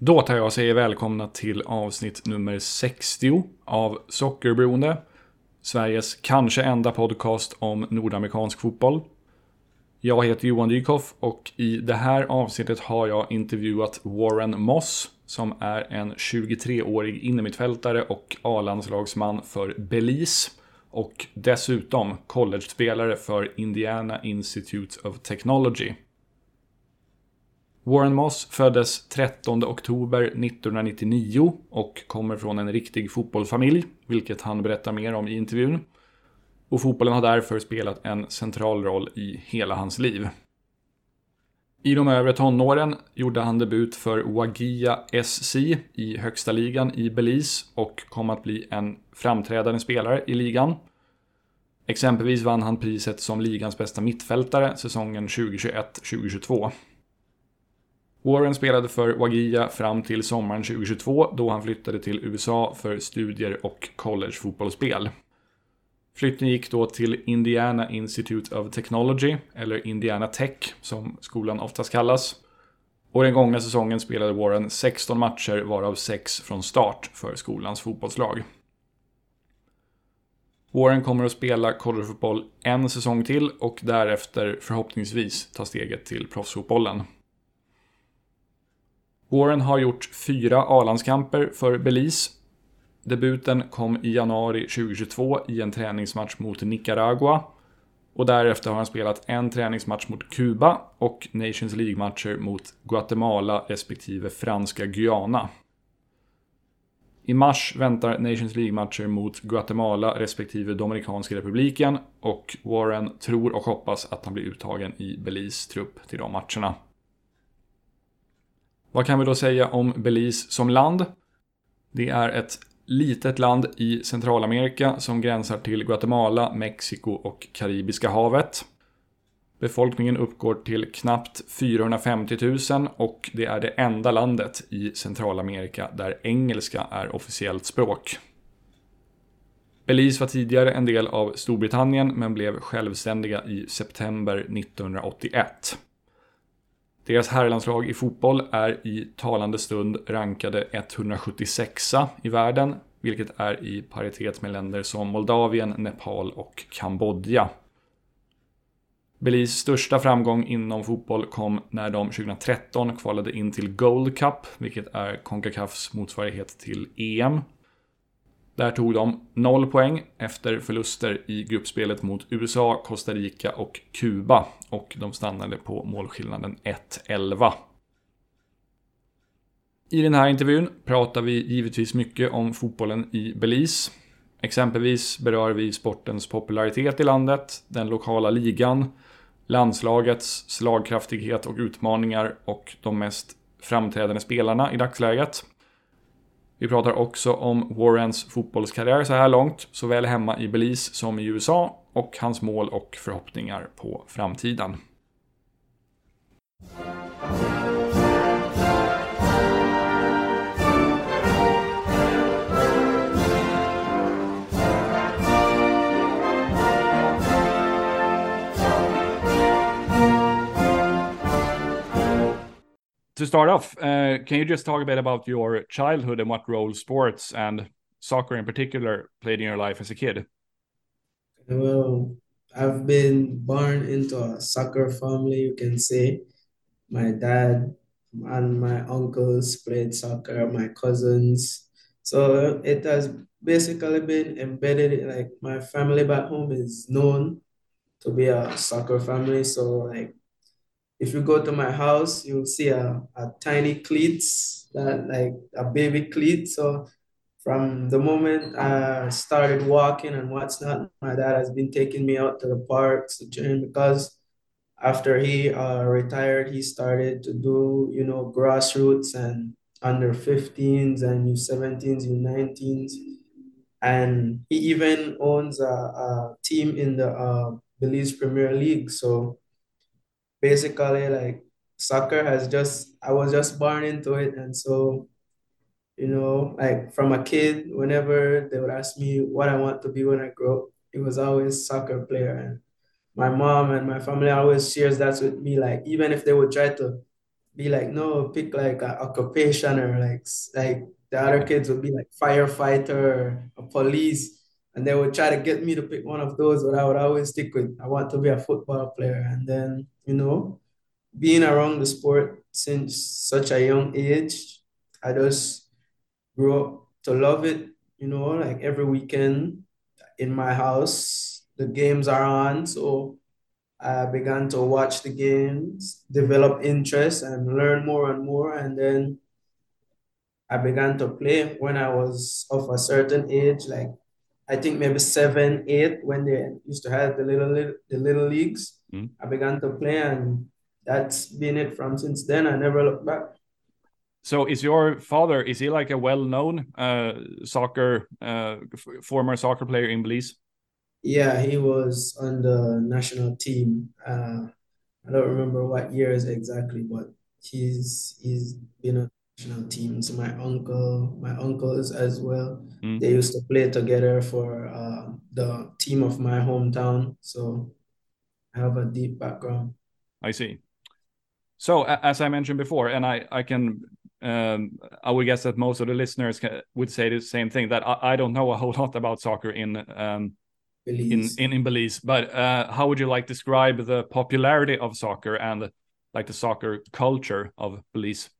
Då tar jag och säger välkomna till avsnitt nummer 60 av Sockerberoende. Sveriges kanske enda podcast om nordamerikansk fotboll. Jag heter Johan Dykhoff och i det här avsnittet har jag intervjuat Warren Moss som är en 23-årig innermittfältare och A-landslagsman för Belize och dessutom college-spelare för Indiana Institute of Technology. Warren Moss föddes 13 oktober 1999 och kommer från en riktig fotbollsfamilj, vilket han berättar mer om i intervjun. Och fotbollen har därför spelat en central roll i hela hans liv. I de övre tonåren gjorde han debut för Wagia SC i högsta ligan i Belize och kom att bli en framträdande spelare i ligan. Exempelvis vann han priset som ligans bästa mittfältare säsongen 2021-2022. Warren spelade för Wagia fram till sommaren 2022 då han flyttade till USA för studier och collegefotbollsspel. Flytten gick då till Indiana Institute of Technology, eller Indiana Tech som skolan oftast kallas. Och den gångna säsongen spelade Warren 16 matcher varav 6 från start för skolans fotbollslag. Warren kommer att spela collegefotboll en säsong till och därefter förhoppningsvis ta steget till proffsfotbollen. Warren har gjort fyra A-landskamper för Belize. Debuten kom i januari 2022 i en träningsmatch mot Nicaragua. Och därefter har han spelat en träningsmatch mot Kuba och Nations League-matcher mot Guatemala respektive franska Guyana. I mars väntar Nations League-matcher mot Guatemala respektive Dominikanska republiken och Warren tror och hoppas att han blir uttagen i Belize trupp till de matcherna. Vad kan vi då säga om Belize som land? Det är ett litet land i Centralamerika som gränsar till Guatemala, Mexiko och Karibiska havet. Befolkningen uppgår till knappt 450 000 och det är det enda landet i Centralamerika där engelska är officiellt språk. Belize var tidigare en del av Storbritannien men blev självständiga i september 1981. Deras herrlandslag i fotboll är i talande stund rankade 176 i världen, vilket är i paritet med länder som Moldavien, Nepal och Kambodja. Belize största framgång inom fotboll kom när de 2013 kvalade in till Gold Cup, vilket är Concacafs motsvarighet till EM. Där tog de 0 poäng efter förluster i gruppspelet mot USA, Costa Rica och Kuba och de stannade på målskillnaden 1-11. I den här intervjun pratar vi givetvis mycket om fotbollen i Belize. Exempelvis berör vi sportens popularitet i landet, den lokala ligan, landslagets slagkraftighet och utmaningar och de mest framträdande spelarna i dagsläget. Vi pratar också om Warrens fotbollskarriär så här långt, såväl hemma i Belize som i USA och hans mål och förhoppningar på framtiden. To start off, uh, can you just talk a bit about your childhood and what role sports and soccer in particular played in your life as a kid? Well, I've been born into a soccer family, you can say. My dad and my uncles played soccer, my cousins. So it has basically been embedded, like my family back home is known to be a soccer family. So like if you go to my house, you'll see a, a tiny cleats, that like a baby cleat. So from the moment I started walking and what's not, my dad has been taking me out to the parks train because after he uh, retired, he started to do, you know, grassroots and under 15s and U17s, U19s. And he even owns a, a team in the uh, Belize Premier League. So basically like soccer has just I was just born into it and so you know like from a kid whenever they would ask me what I want to be when I grow up it was always soccer player and my mom and my family always shares that with me like even if they would try to be like, no, pick like an occupation or like like the other kids would be like firefighter or police. And they would try to get me to pick one of those, but I would always stick with I want to be a football player. And then, you know, being around the sport since such a young age, I just grew up to love it, you know, like every weekend in my house, the games are on. So I began to watch the games, develop interest, and learn more and more. And then I began to play when I was of a certain age, like I think maybe seven, eight, when they used to have the little, little the little leagues. Mm. I began to play, and that's been it from since then. I never looked back. So, is your father is he like a well-known uh, soccer uh, former soccer player in Belize? Yeah, he was on the national team. Uh, I don't remember what years exactly, but he's he's been on national team. So my uncle, my uncles as well, mm. they used to play together for uh, the team of my hometown. So I have a deep background. I see. So as I mentioned before, and I I can um, I would guess that most of the listeners would say the same thing that I, I don't know a whole lot about soccer in um, in, in, in Belize. But uh, how would you like describe the popularity of soccer and like the soccer culture of Belize?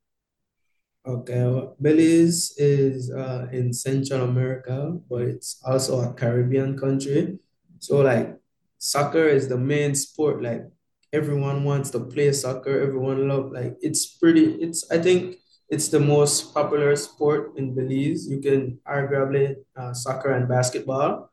Okay, well, Belize is uh, in Central America, but it's also a Caribbean country. So like soccer is the main sport. Like everyone wants to play soccer. Everyone love like it's pretty. It's I think it's the most popular sport in Belize. You can arguably uh, soccer and basketball,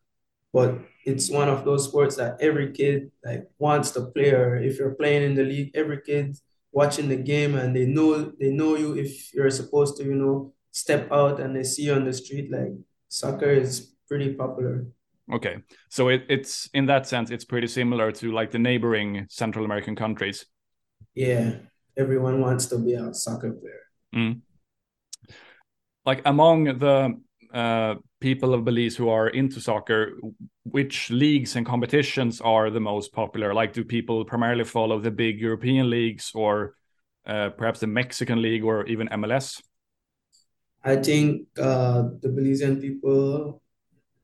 but it's one of those sports that every kid like wants to play or if you're playing in the league every kid watching the game and they know they know you if you're supposed to you know step out and they see you on the street like soccer is pretty popular. Okay. So it, it's in that sense it's pretty similar to like the neighboring central american countries. Yeah. Everyone wants to be a soccer player. Mm. like among the uh, people of Belize who are into soccer, which leagues and competitions are the most popular? Like, do people primarily follow the big European leagues or uh, perhaps the Mexican league or even MLS? I think uh, the Belizean people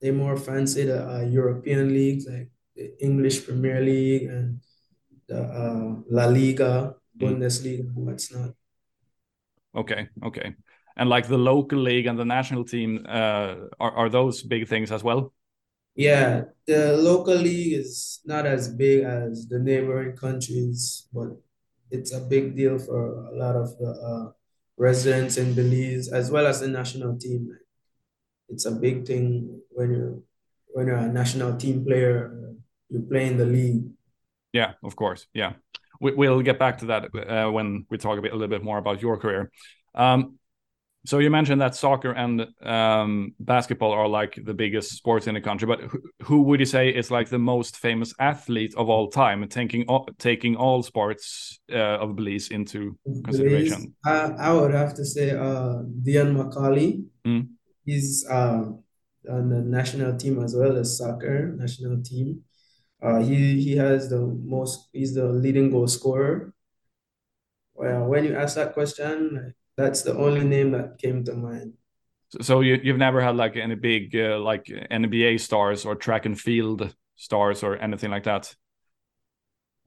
they more fancy the uh, European leagues like the English Premier League and the uh, La Liga, mm. Bundesliga, mm. what's not. Okay, okay and like the local league and the national team uh, are, are those big things as well? Yeah the local league is not as big as the neighboring countries but it's a big deal for a lot of the uh, residents in belize as well as the national team. It's a big thing when you're when you're a national team player you play in the league. Yeah of course. Yeah. We, will get back to that uh, when we talk a, bit, a little bit more about your career. Um, so you mentioned that soccer and um, basketball are like the biggest sports in the country, but who, who, would you say is like the most famous athlete of all time, taking all, taking all sports uh, of Belize into consideration? I, I, would have to say uh, Deon McCaulay. Mm. He's uh, on the national team as well as soccer national team. Uh, he he has the most. He's the leading goal scorer. Well, when you ask that question, that's the only name that came to mind. So you you've never had like any big uh, like NBA stars or track and field stars or anything like that.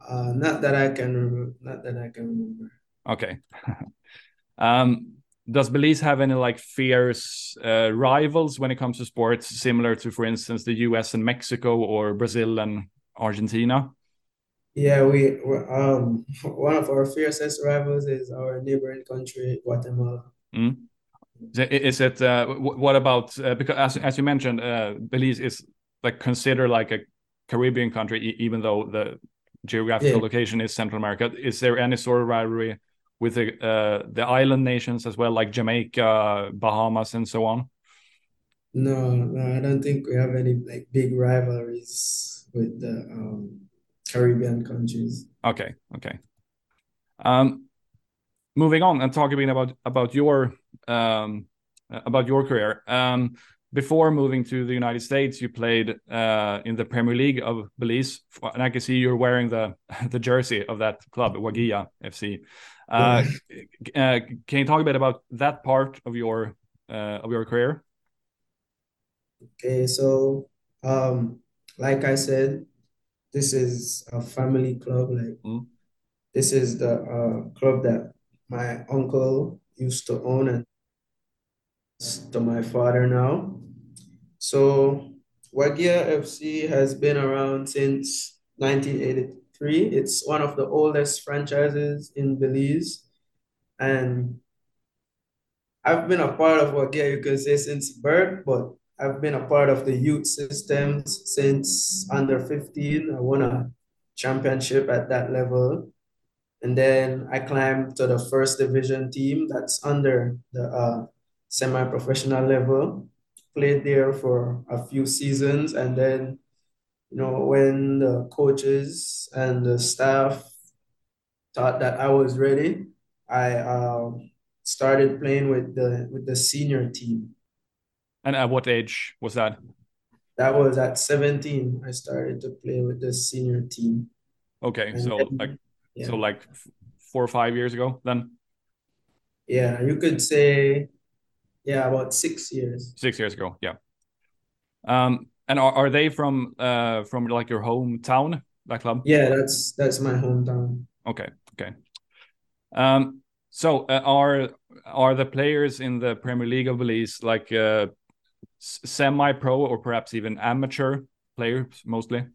Uh, not that I can remember. Not that I can remember. Okay. um, does Belize have any like fierce uh, rivals when it comes to sports, similar to, for instance, the U.S. and Mexico or Brazil and Argentina? Yeah, we um one of our fiercest rivals is our neighboring country, Guatemala. Mm. Is it uh, what about uh, because as as you mentioned, uh, Belize is like considered like a Caribbean country, even though the geographical yeah. location is Central America. Is there any sort of rivalry with the uh, the island nations as well, like Jamaica, Bahamas, and so on? No, no, I don't think we have any like big rivalries with the um Caribbean countries. Okay, okay. Um, moving on and talking about about your um, about your career. Um, before moving to the United States, you played uh, in the Premier League of Belize, and I can see you're wearing the the jersey of that club, Wagia FC. Uh, uh, can you talk a bit about that part of your uh, of your career? Okay, so um, like I said, this is a family club. Like Mm. this is the uh, club that my uncle used to own, and to my father now. So Wagia FC has been around since 1983. It's one of the oldest franchises in Belize, and I've been a part of Wagia, you can say, since birth, but I've been a part of the youth systems since under 15. I won a championship at that level. And then I climbed to the first division team that's under the uh, semi-professional level. Played there for a few seasons. And then, you know, when the coaches and the staff thought that I was ready, I um, started playing with the with the senior team. And at what age was that? That was at 17. I started to play with the senior team. Okay, And so then- like Yeah. so like four or five years ago then, Yeah, you could say, yeah, about six years. six years ago, yeah. Um, and are, are they from uh from like your hometown, that club? Yeah, that's that's my hometown. Okay, okay. Um, so uh, are are the players in the Premier League of Belize like uh, semi-pro or perhaps even amateur players mostly?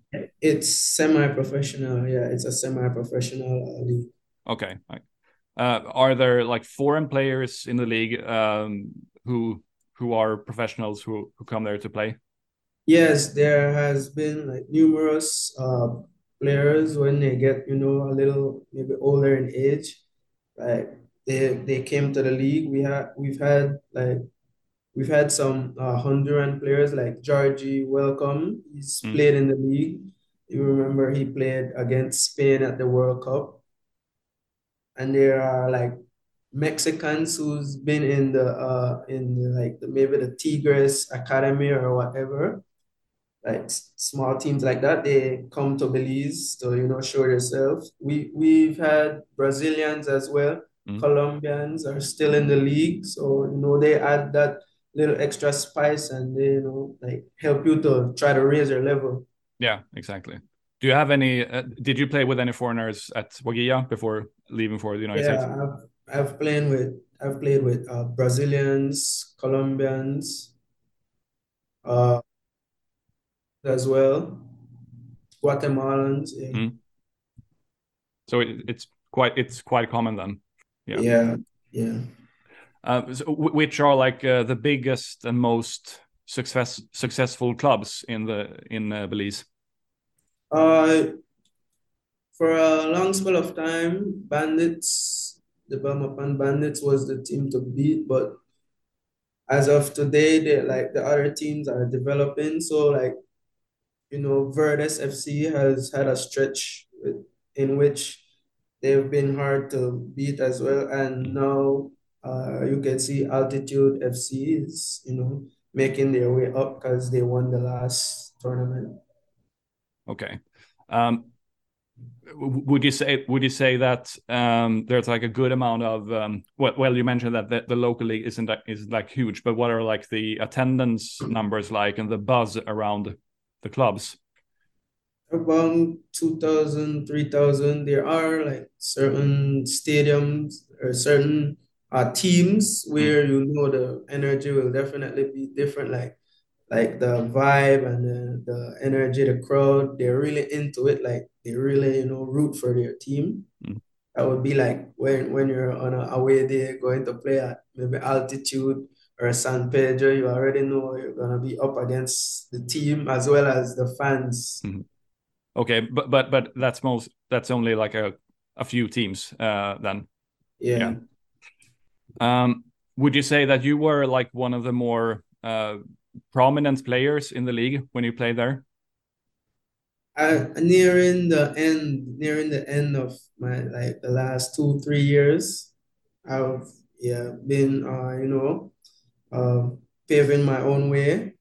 It's semi-professional. Yeah, it's a semi-professional league. Okay. Uh, are there like foreign players in the league um, who who are professionals who who come there to play? Yes, there has been like numerous uh players when they get, you know, a little maybe older in age, like they they came to the league. We had we've had like we've had some uh, Honduran players like Georgie Welcome. He's Mm. played in the league. You remember he played against Spain at the World Cup. And there are like Mexicans who's been in the uh in the, like the, maybe the Tigres Academy or whatever like small teams like that, they come to Belize to, you know, show themselves. We we've had Brazilians as well. Mm. Colombians are still in the league, so you know they add that little extra spice and you know, like help you to try to raise your level. Yeah, exactly. Do you have any? Uh, did you play with any foreigners at Wagia before leaving for the United Yeah, States? I've I've played with I've played with uh, Brazilians, Colombians, uh, as well, Guatemalans. Yeah. Mm. So it, it's quite it's quite common then. Yeah. Yeah, yeah. Uh, which are like uh, the biggest and most success successful clubs in the in uh, Belize? Uh, for a long spell of time, Bandits, the Belmopan Bandits was the team to beat, but as of today, they like the other teams are developing. So like, you know, Verdes FC has had a stretch with, in which they've been hard to beat as well, and now uh, you can see Altitude FC is, you know, making their way up because they won the last tournament. Okay. Um, would you say would you say that um, there's like a good amount of um, well, well you mentioned that the, the local league isn't that isn't like huge, but what are like the attendance numbers like and the buzz around the clubs? About 2,000, 3,000. There are like certain stadiums or certain uh, teams where you know the energy will definitely be different. Like like the vibe and the, the energy, the crowd, they're really into it. Like they really, you know, root for their team. Mm. That would be like when when you're on a away day going to play at maybe altitude or San Pedro, you already know you're gonna be up against the team as well as the fans. Okay, but but but that's most that's only like a a few teams uh, then. Yeah. Um, would you say that you were like one of the more uh, prominent players in the league when you played there? I, nearing the end, nearing the end of my like the last two, three years, I've yeah been uh, you know, uh, paving my own way.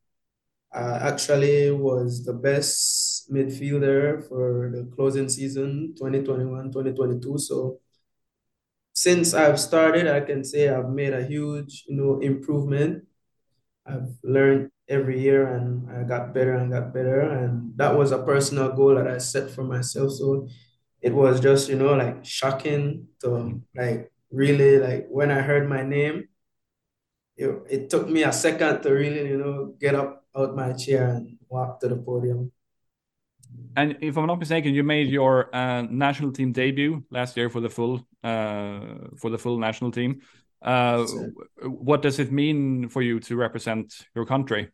I actually was the best midfielder for the closing season 2021, 2022. So since I've started, I can say I've made a huge, you know, improvement. I've learned every year and I got better and got better. And that was a personal goal that I set for myself. So it was just, you know, like shocking to like really like when I heard my name, it, it took me a second to really, you know, get up out my chair and walk to the podium. And if I'm not mistaken, you made your uh, national team debut last year for the full uh, for the full national team. Uh, what does it mean for you to represent your country?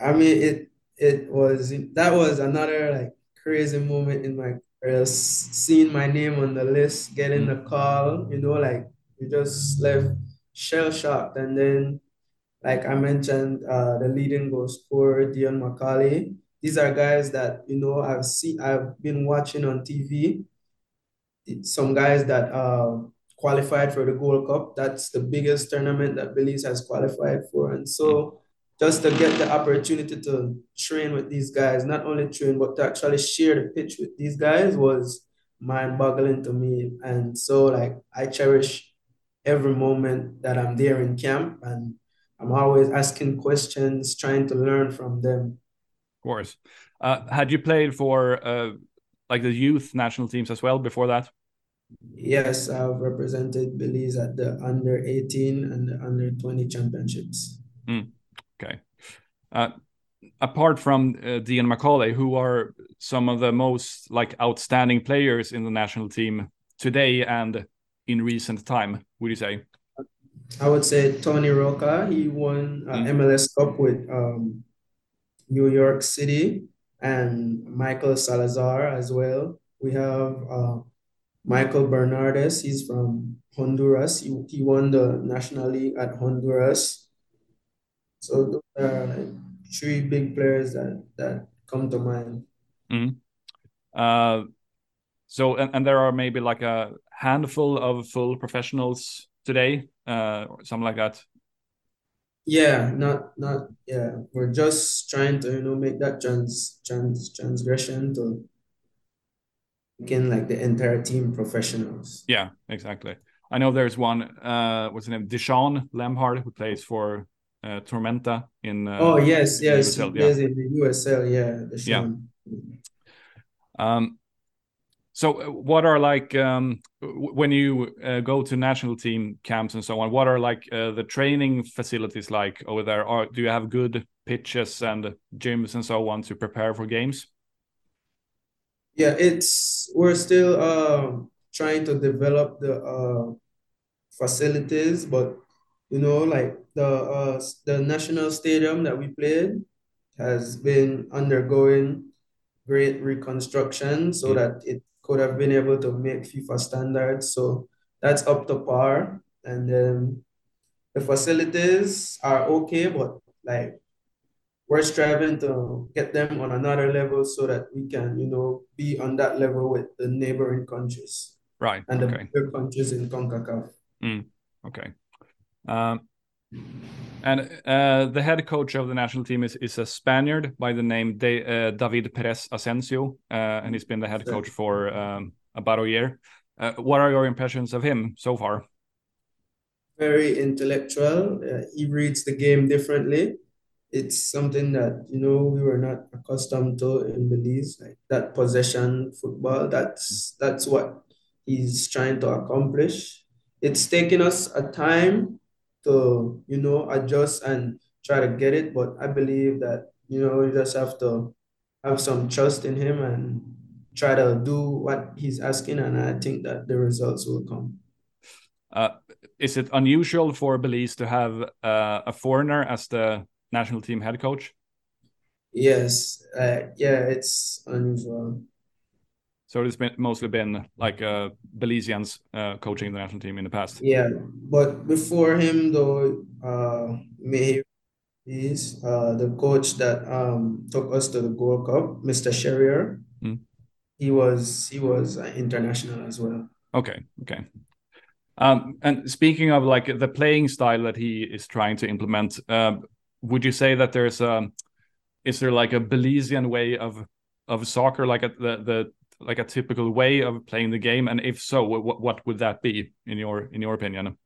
I mean, it it was that was another like crazy moment in my career. Seeing my name on the list, getting the call, you know, like you just left shell shocked, and then like I mentioned, uh, the leading goal scorer, Deon McCaulay. These are guys that you know I've seen, I've been watching on TV. Some guys that uh, qualified for the Gold Cup. That's the biggest tournament that Belize has qualified for, and so just to get the opportunity to train with these guys, not only train but to actually share the pitch with these guys was mind-boggling to me. And so, like, I cherish every moment that I'm there in camp and I'm always asking questions, trying to learn from them. Of course. Uh, had you played for uh, like the youth national teams as well before that? Yes, I've represented Belize at the under 18 and the under 20 championships. Mm, okay. Uh, apart from uh, Deon McCaulay, who are some of the most like outstanding players in the national team today and in recent time, would you say? I would say Tony Rocha. He won uh, mm. MLS Cup with um, New York City and Michael Salazar as well. We have uh, Michael Bernardes. He's from Honduras. He, he won the National League at Honduras. So those are like three big players that that come to mind. Mm. Uh, so and, and there are maybe like a handful of full professionals today uh, or something like that? Yeah, not not yeah. We're just trying to you know make that trans trans transgression to making like the entire team professionals. Yeah, exactly. I know there's one. Uh, what's his name? Deshaun Nembhard, who plays for uh, Tormenta in. Uh, oh yes, yes, USL, yeah. in the USL. Yeah, Deshaun. Yeah. Um, so, uh, what are like um, when you uh, go to national team camps and so on? What are like uh, the training facilities like over there? Do you have good pitches and gyms and so on to prepare for games? Yeah, it's we're still uh, trying to develop the uh, facilities, but you know, like the uh, the national stadium that we played has been undergoing great reconstruction so that it could have been able to make FIFA standards. So that's up to par. And then the facilities are okay, but like we're striving to get them on another level so that we can, you know, be on that level with the neighboring countries. Right. And okay. the countries in CONCACAF. Mm, okay. Um, and uh, the head coach of the national team is, is a Spaniard by the name De, uh, David Perez Asensio, uh, and he's been the head coach for um, about a year. Uh, what are your impressions of him so far? Very intellectual. Uh, he reads the game differently. It's something that you know we were not accustomed to in Belize, like that possession football. That's that's what he's trying to accomplish. It's taken us a time to you know adjust and try to get it. But I believe that you know you just have to have some trust in him and try to do what he's asking, and I think that the results will come. Uh, is it unusual for Belize to have uh, a foreigner as the national team head coach? Yes, uh, yeah, it's unusual. So it's been mostly been like uh, Belizeans uh, coaching the national team in the past. Yeah, but before him though, uh, May is uh, the coach that um, took us to the Gold Cup, Mr. Sherrier. Mm. He was he was uh, international as well. Okay, okay. Um, and speaking of like the playing style that he is trying to implement, uh, would you say that there's a is there like a Belizean way of of soccer, like the the like a typical way of playing the game? And if so, what what would that be in your in your opinion?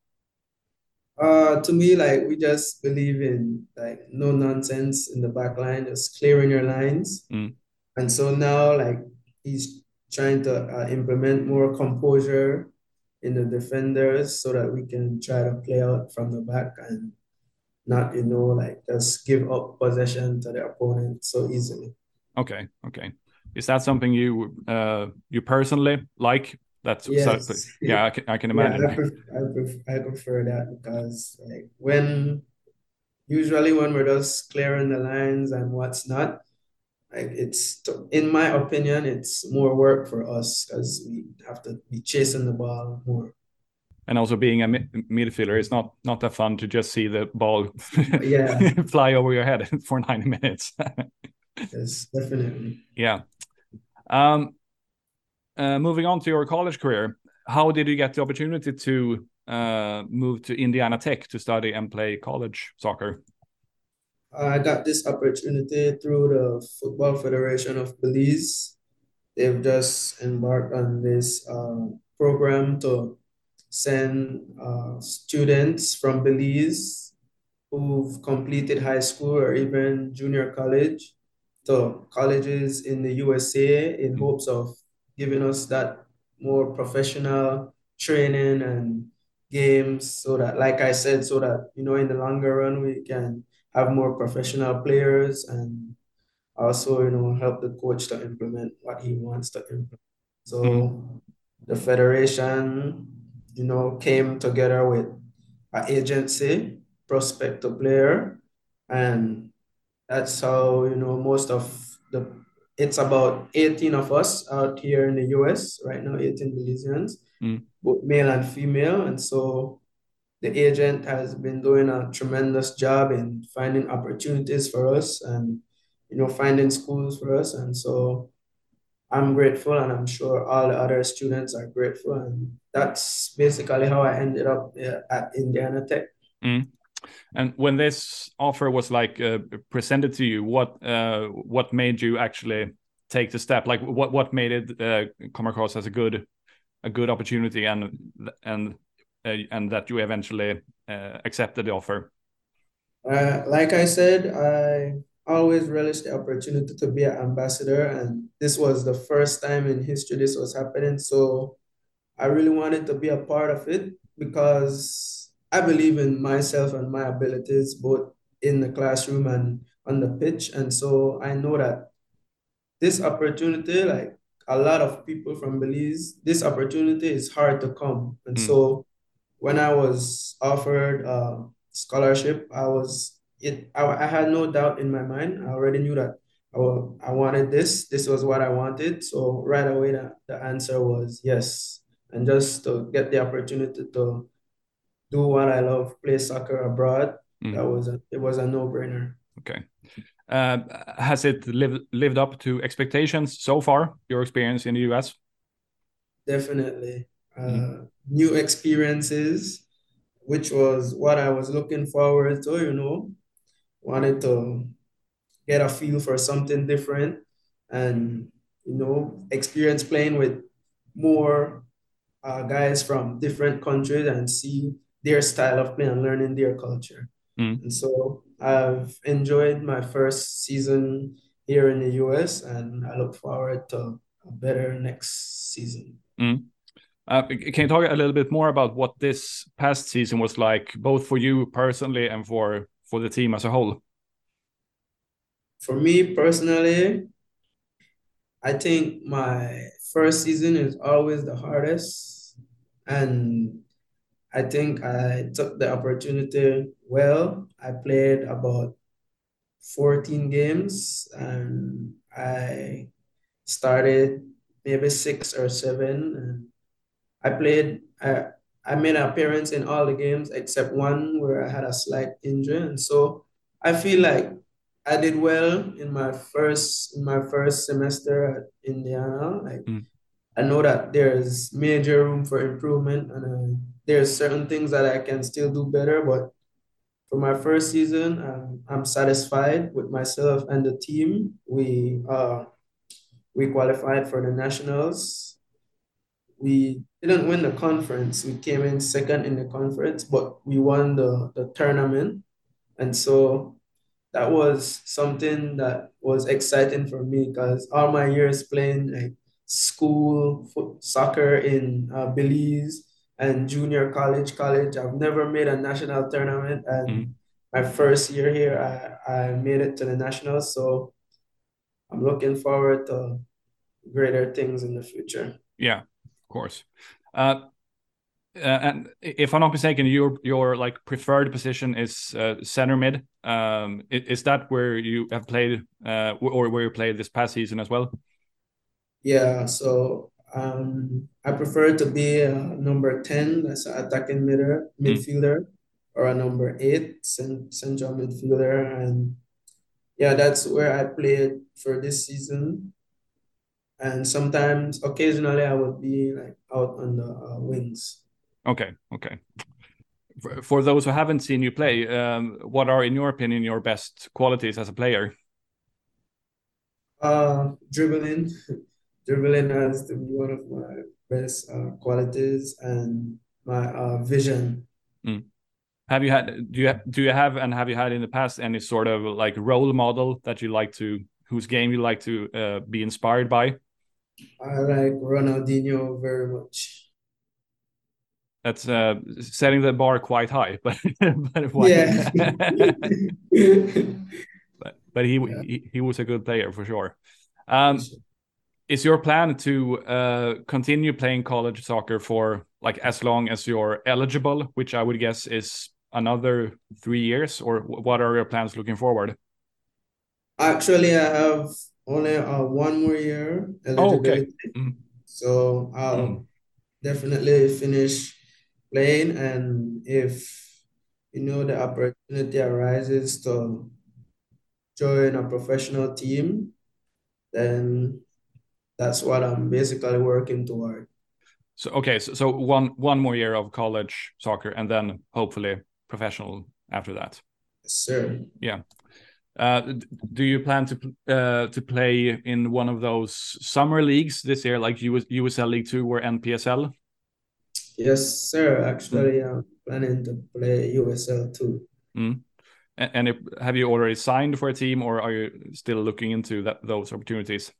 Uh, to me, like we just believe in like no nonsense in the back line, just clearing your lines. Mm. And so now, like he's trying to uh, implement more composure in the defenders so that we can try to play out from the back and not, you know, like just give up possession to the opponent so easily. Okay, okay. Is that something you uh you personally like that's yes. so, yeah, I can, I can imagine. Yeah, I, prefer, I, prefer, I prefer that because like when usually when we're just clearing the lines and what's not, like it's in my opinion, it's more work for us because we have to be chasing the ball more. And also being a midfielder, it's not not that fun to just see the ball yeah fly over your head for 90 minutes. yes, definitely. Yeah. Um, uh, moving on to your college career, how did you get the opportunity to uh, move to Indiana Tech to study and play college soccer? I got this opportunity through the Football Federation of Belize. They've just embarked on this uh, program to send uh, students from Belize who've completed high school or even junior college to colleges in the USA in hopes of giving us that more professional training and games so that like I said, so that you know in the longer run we can have more professional players and also, you know, help the coach to implement what he wants to implement. So mm. the federation, you know, came together with an agency, prospect a player, and that's how, you know, most of the it's about 18 of us out here in the US right now, 18 Belizeans, mm. both male and female. And so the agent has been doing a tremendous job in finding opportunities for us and, you know, finding schools for us. And so I'm grateful and I'm sure all the other students are grateful. And that's basically how I ended up at Indiana Tech. Mm. And when this offer was like uh, presented to you, what uh, what made you actually take the step? Like what what made it uh, come across as a good a good opportunity and and uh, and that you eventually uh, accepted the offer? Uh, like I said, I always relished the opportunity to be an ambassador, and this was the first time in history this was happening. So I really wanted to be a part of it because I believe in myself and my abilities, both in the classroom and on the pitch. And so I know that this opportunity, like a lot of people from Belize, this opportunity is hard to come. And mm. so when I was offered a scholarship, I was it. I, I had no doubt in my mind. I already knew that I, I wanted this. This was what I wanted. So right away, the, the answer was yes. And just to get the opportunity to do what I love, play soccer abroad. Mm. That was a, it was a no brainer. Okay. Uh, has it lived lived up to expectations so far? Your experience in the US? Definitely, uh, mm. new experiences, which was what I was looking forward to. You know, wanted to get a feel for something different, and you know, experience playing with more uh, guys from different countries and see their style of play and learning their culture. Mm. And so I've enjoyed my first season here in the US and I look forward to a better next season. Mm. Uh, can you talk a little bit more about what this past season was like, both for you personally and for for the team as a whole? For me personally, I think my first season is always the hardest, and I think I took the opportunity well. I played about 14 games and I started maybe six or seven. And I played, I, I made an appearance in all the games except one where I had a slight injury. And so I feel like I did well in my first in my first semester at Indiana. Like mm. I know that there's major room for improvement and I there's certain things that I can still do better, but for my first season, um, I'm satisfied with myself and the team. We uh, we qualified for the nationals. We didn't win the conference. We came in second in the conference, but we won the, the tournament. And so that was something that was exciting for me because all my years playing like school foot, soccer in uh, Belize and junior college, college, I've never made a national tournament. And mm-hmm. my first year here, I, I made it to the nationals. So I'm looking forward to greater things in the future. Yeah, of course. Uh, uh, and if I'm not mistaken, your your like preferred position is uh, center mid. Um, is that where you have played, uh, or where you played this past season as well? Yeah. So um, I prefer to be a number ten, that's an attacking midder, hmm. midfielder, or a number eight, central midfielder, and yeah, that's where I played for this season. And sometimes, occasionally, I would be like out on the uh, wings. Okay, okay. For, for those who haven't seen you play, um, what are, in your opinion, your best qualities as a player? Uh, dribbling, dribbling has to be one of my best uh, qualities, and my uh, vision. Mm. Have you had do you do you have and have you had in the past any sort of like role model that you like to whose game you like to uh, be inspired by? I like Ronaldinho very much. That's uh, setting the bar quite high, but but yeah. but but he, yeah. he he was a good player for sure. Um, is your plan to uh, continue playing college soccer for like as long as you're eligible, which I would guess is another three years, or what are your plans looking forward? Actually, I have only uh, one more year eligibility. Oh, okay. Mm. So I'll mm. definitely finish playing, and if you know the opportunity arises to join a professional team, then that's what I'm basically working toward. So okay, so, so one one more year of college soccer, and then hopefully professional after that. Yes, sir. Yeah. Uh, do you plan to uh, to play in one of those summer leagues this year, like US, USL League Two or NPSL? Yes, sir. Actually, mm. I'm planning to play USL Two. Mm. And, and if, have you already signed for a team, or are you still looking into that those opportunities?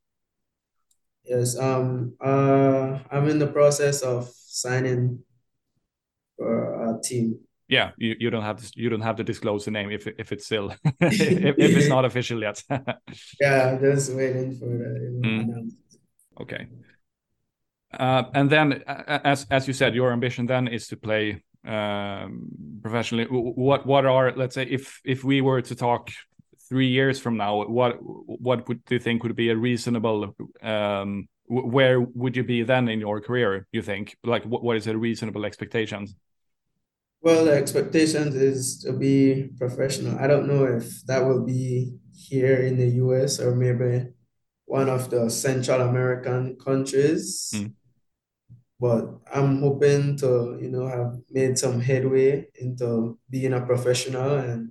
Yes, um, uh, I'm in the process of signing for a team. Yeah you, you don't have to you don't have to disclose the name if if it's still if, if, it's not official yet. Yeah i'm just waiting for the mm. okay. Uh, and then as as you said your ambition then is to play um, professionally. What what are let's say if if we were to talk three years from now what what would do you think would be a reasonable um, where would you be then in your career you think like what, what is a reasonable expectations well, the expectations is to be professional. I don't know if that will be here in the US or maybe one of the Central American countries. Mm. But I'm hoping to, you know, have made some headway into being a professional and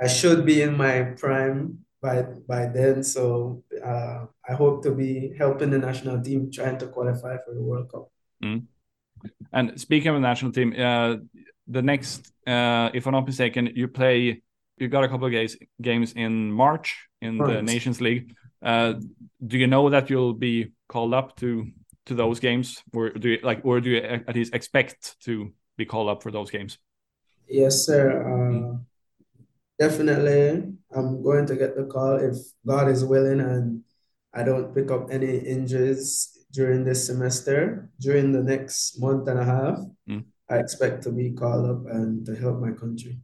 I should be in my prime by by then. So uh, I hope to be helping the national team trying to qualify for the World Cup. Mm. And speaking of the national team, uh, the next, uh, if I'm not mistaken, you play. You got a couple of games games in March in the Nations League. Uh, do you know that you'll be called up to to those games, or do you like, or do you at least expect to be called up for those games? Yes, sir. Mm. Definitely, I'm going to get the call if God is willing and I don't pick up any injuries during this semester, during the next month and a half, mm. I expect to be called up and to help my country.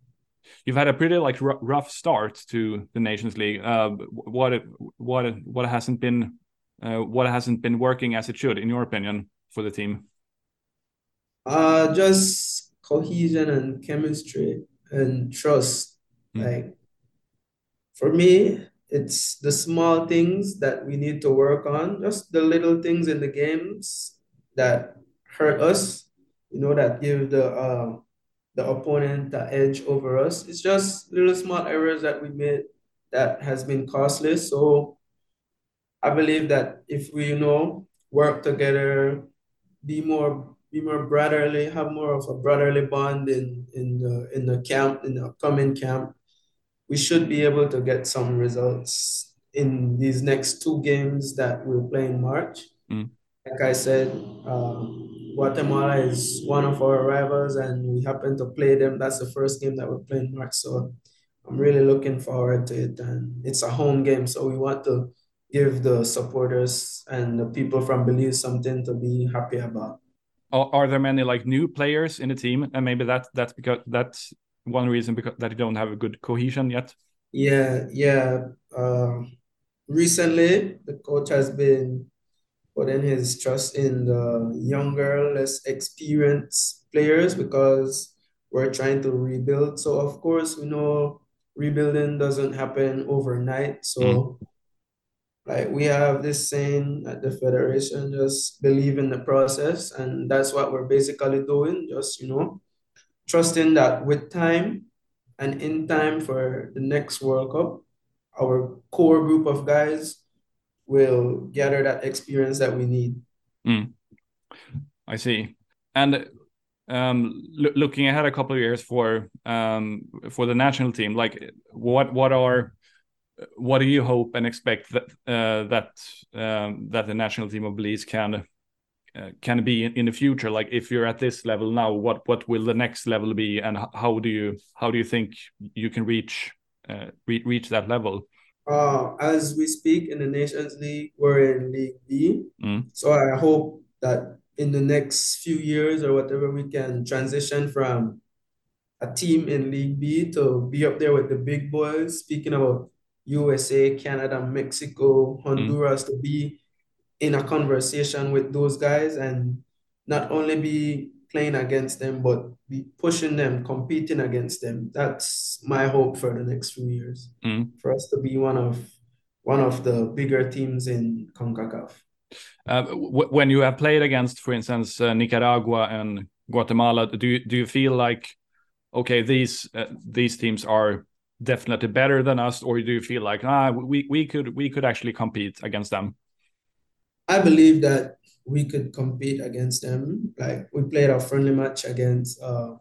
You've had a pretty like rough start to the Nations League. Uh, what what what hasn't been uh, what hasn't been working as it should, in your opinion, for the team? Uh, just cohesion and chemistry and trust. Mm. Like for me, it's the small things that we need to work on, just the little things in the games that hurt us, you know, that give the uh, the opponent the edge over us. It's just little small errors that we made that has been costly. So I believe that if we, you know, work together, be more be more brotherly, have more of a brotherly bond in in the in the camp, in the upcoming camp, we should be able to get some results in these next two games that we'll play in March. Mm. Like I said, uh, Guatemala is one of our rivals, and we happen to play them. That's the first game that we're playing March, so I'm really looking forward to it. And it's a home game, so we want to give the supporters and the people from Belize something to be happy about. Are, are there many like new players in the team, and maybe that that's because that's one reason because that you don't have a good cohesion yet? Yeah, yeah. Uh, recently, the coach has been putting his trust in the younger, less experienced players because we're trying to rebuild. So, of course, we know rebuilding doesn't happen overnight. So, mm. like we have this saying at the federation, just believe in the process, and that's what we're basically doing. Just you know, trusting that with time and in time for the next World Cup, our core group of guys will gather that experience that we need. Mm. I see. And um, looking ahead a couple of years for um, for the national team, like what what are what do you hope and expect that uh, that um, that the national team of Belize can uh, can be in, in, the future? Like if you're at this level now what what will the next level be? And how do you how do you think you can reach uh, re reach that level? Uh, as we speak in the nations league we're in league b. Mm. so i hope that in the next few years or whatever we can transition from a team in league b to be up there with the big boys. Speaking about usa canada mexico honduras mm. to be in a conversation with those guys and not only be playing against them, but be pushing them, competing against them. That's my hope for the next few years. Mm. For us to be one of one of the bigger teams in CONCACAF. Uh, when you have played against, for instance, uh, Nicaragua and Guatemala, do you, do you feel like, okay, these uh, these teams are definitely better than us, or do you feel like, ah, we we could we could actually compete against them? I believe that we could compete against them. Like we played a friendly match against uh,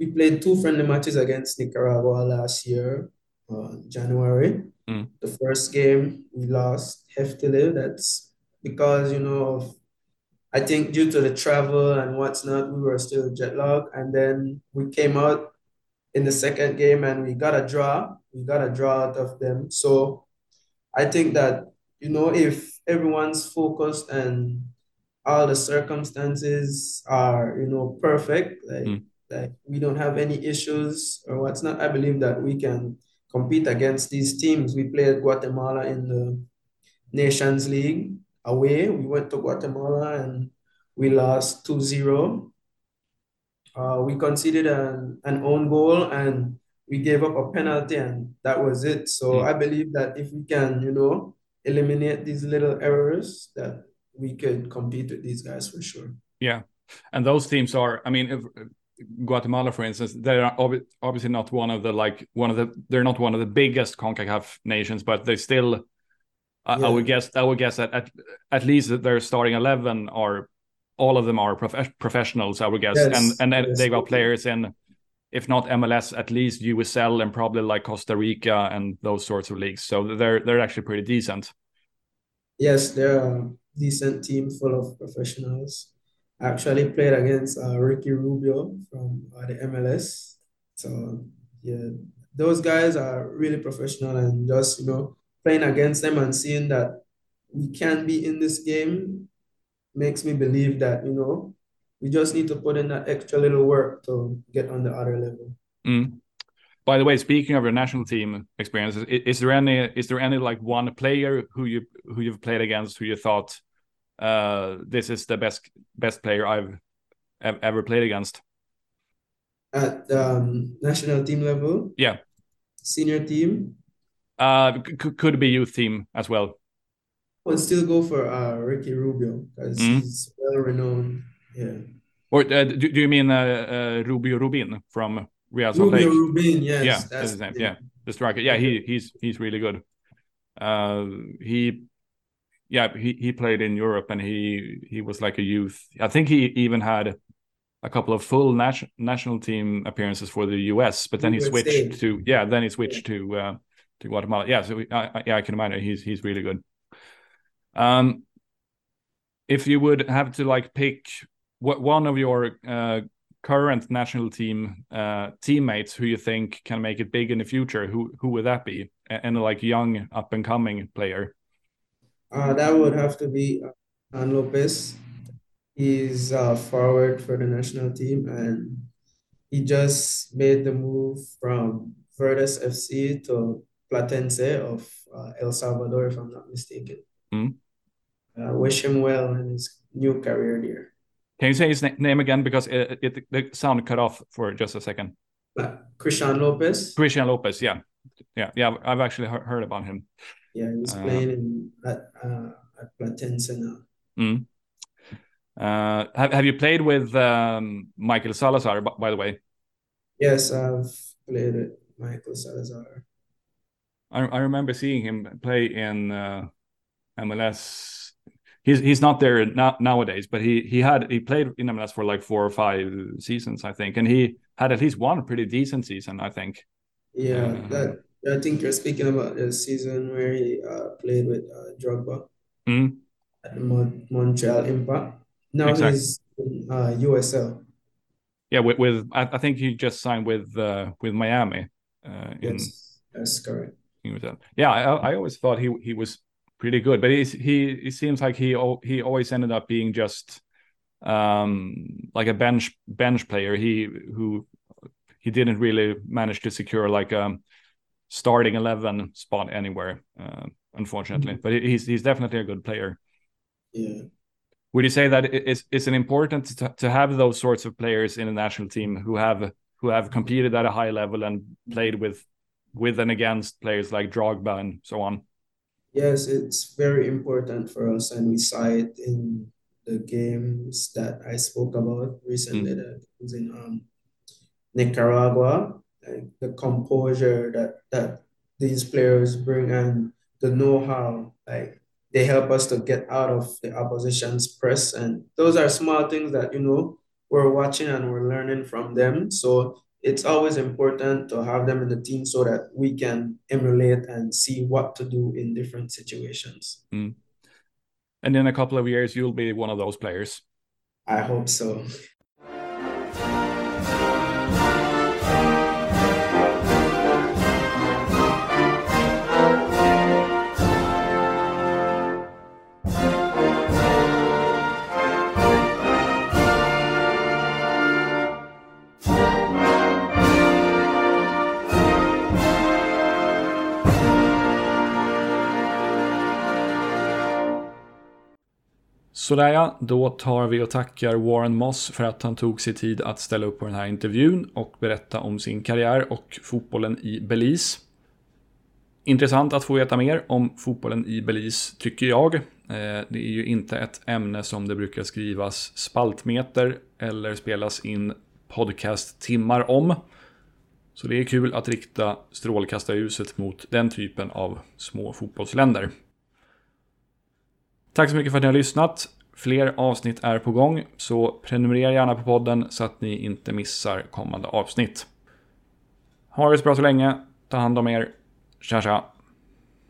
we played two friendly matches against Nicaragua last year, uh, January. Mm. The first game we lost heftily. That's because you know of, I think due to the travel and what's not, we were still jet lag, and then we came out in the second game and we got a draw. We got a draw out of them. So I think that you know, if everyone's focused and all the circumstances are, you know, perfect, like mm. like we don't have any issues or what's not, I believe that we can compete against these teams. We played Guatemala in the Nations League away. We went to Guatemala and we lost 2-0. Uh, we conceded an, an own goal and we gave up a penalty and that was it. So mm. I believe that if we can, you know, eliminate these little errors that we could compete with these guys for sure. Yeah. And those teams are, I mean, if, Guatemala, for instance, they're obviously not one of the like one of the they're not one of the biggest Concacaf nations, but they still. Yeah. I would guess. I would guess that at at least their starting eleven are all of them are prof- professionals. I would guess, yes. and and yes. they got players in if not MLS, at least USL and probably like Costa Rica and those sorts of leagues. So they're they're actually pretty decent. Yes, they're a decent team full of professionals. I actually played against uh, Ricky Rubio from uh, the MLS. So yeah, those guys are really professional and just you know playing against them and seeing that we can be in this game makes me believe that you know we just need to put in that extra little work to get on the other level. Mm. By the way, speaking of your national team experiences, is, is, there any is there any like one player who you who you've played against who you thought uh, this is the best best player I've ever played against? At um, national team level, yeah, senior team. Uh, could be youth team as well. I would still go for uh, Ricky Rubio because mm. he's well renowned yeah. Or uh, do, do you mean uh, uh, Rubio Rubin from Real Salt Lake? Rubio Rubin, yes. Yeah, that's his name. Yeah, the striker. Yeah, he he's he's really good. Uh, he yeah, he, he played in Europe and he he was like a youth. I think he even had a couple of full national national team appearances for the US, but then he switched to yeah, then he switched yeah. to uh, to Guatemala. Yeah, so I, yeah, I can imagine he's he's really good. Um, if you would have to like pick one of your uh, current national team uh, teammates who you think can make it big in the future, who who would that be? And, a like young up and coming player. Uh, that would have to be An Lopez. He's uh, forward for the national team, and he just made the move from Verdes FC to Platense of uh, El Salvador, if I'm not mistaken. Mm. Uh, wish him well in his new career there. Can you say his name again because it, it, the sound cut off for just a second? Uh, Christian Lopez. Christian Lopez, yeah, yeah, yeah. I've actually heard about him. Yeah, he's uh, playing in, at uh, at Platense now. Mm. Uh, have Have you played with um, Michael Salazar? By the way. Yes, I've played with Michael Salazar. I, I remember seeing him play in uh, MLS. He's he's not there now, nowadays, but he he had he played in MLS for like four or five seasons, I think, and he had at least one pretty decent season, I think. Yeah, uh, that I think you're speaking about the season where he uh, played with uh, Drogba mm. at Mon- Montreal Impact. Now exactly. he's in uh, USL. Yeah, with, with I, I, think he just signed with uh, with Miami. Uh, in, yes, that's correct. Yeah, I, I always thought he he was pretty good, but he's, he he seems like he he always ended up being just um like a bench bench player. He who he didn't really manage to secure like a starting eleven spot anywhere, uh, unfortunately. Mm-hmm. But he's he's definitely a good player. Yeah. Would you say that it's it's an important to, to have those sorts of players in a national team who have who have competed at a high level and played with with and against players like Drogba and so on. Yes, it's very important for us, and we saw it in the games that I spoke about recently. Mm. That was in um, Nicaragua, like the composure that that these players bring and the know-how, like they help us to get out of the opposition's press, and those are small things that you know we're watching and we're learning from them. So it's always important to have them in the team so that we can emulate and see what to do in different situations. Mm. And in a couple of years, you'll be one of those players. I hope so. Sådär ja, då tar vi och tackar Warren Moss för att han tog sig tid att ställa upp på den här intervjun och berätta om sin karriär och fotbollen i Belize. Intressant att få veta mer om fotbollen i Belize, tycker jag. Eh, det är ju inte ett ämne som det brukar skrivas spaltmeter eller spelas in podcasttimmar om. Så det är kul att rikta strålkastarljuset mot den typen av små fotbollsländer. Tack så mycket för att ni har lyssnat. Fler avsnitt är på gång, så prenumerera gärna på podden så att ni inte missar kommande avsnitt. Ha det så bra så länge. Ta hand om er. Tja tja.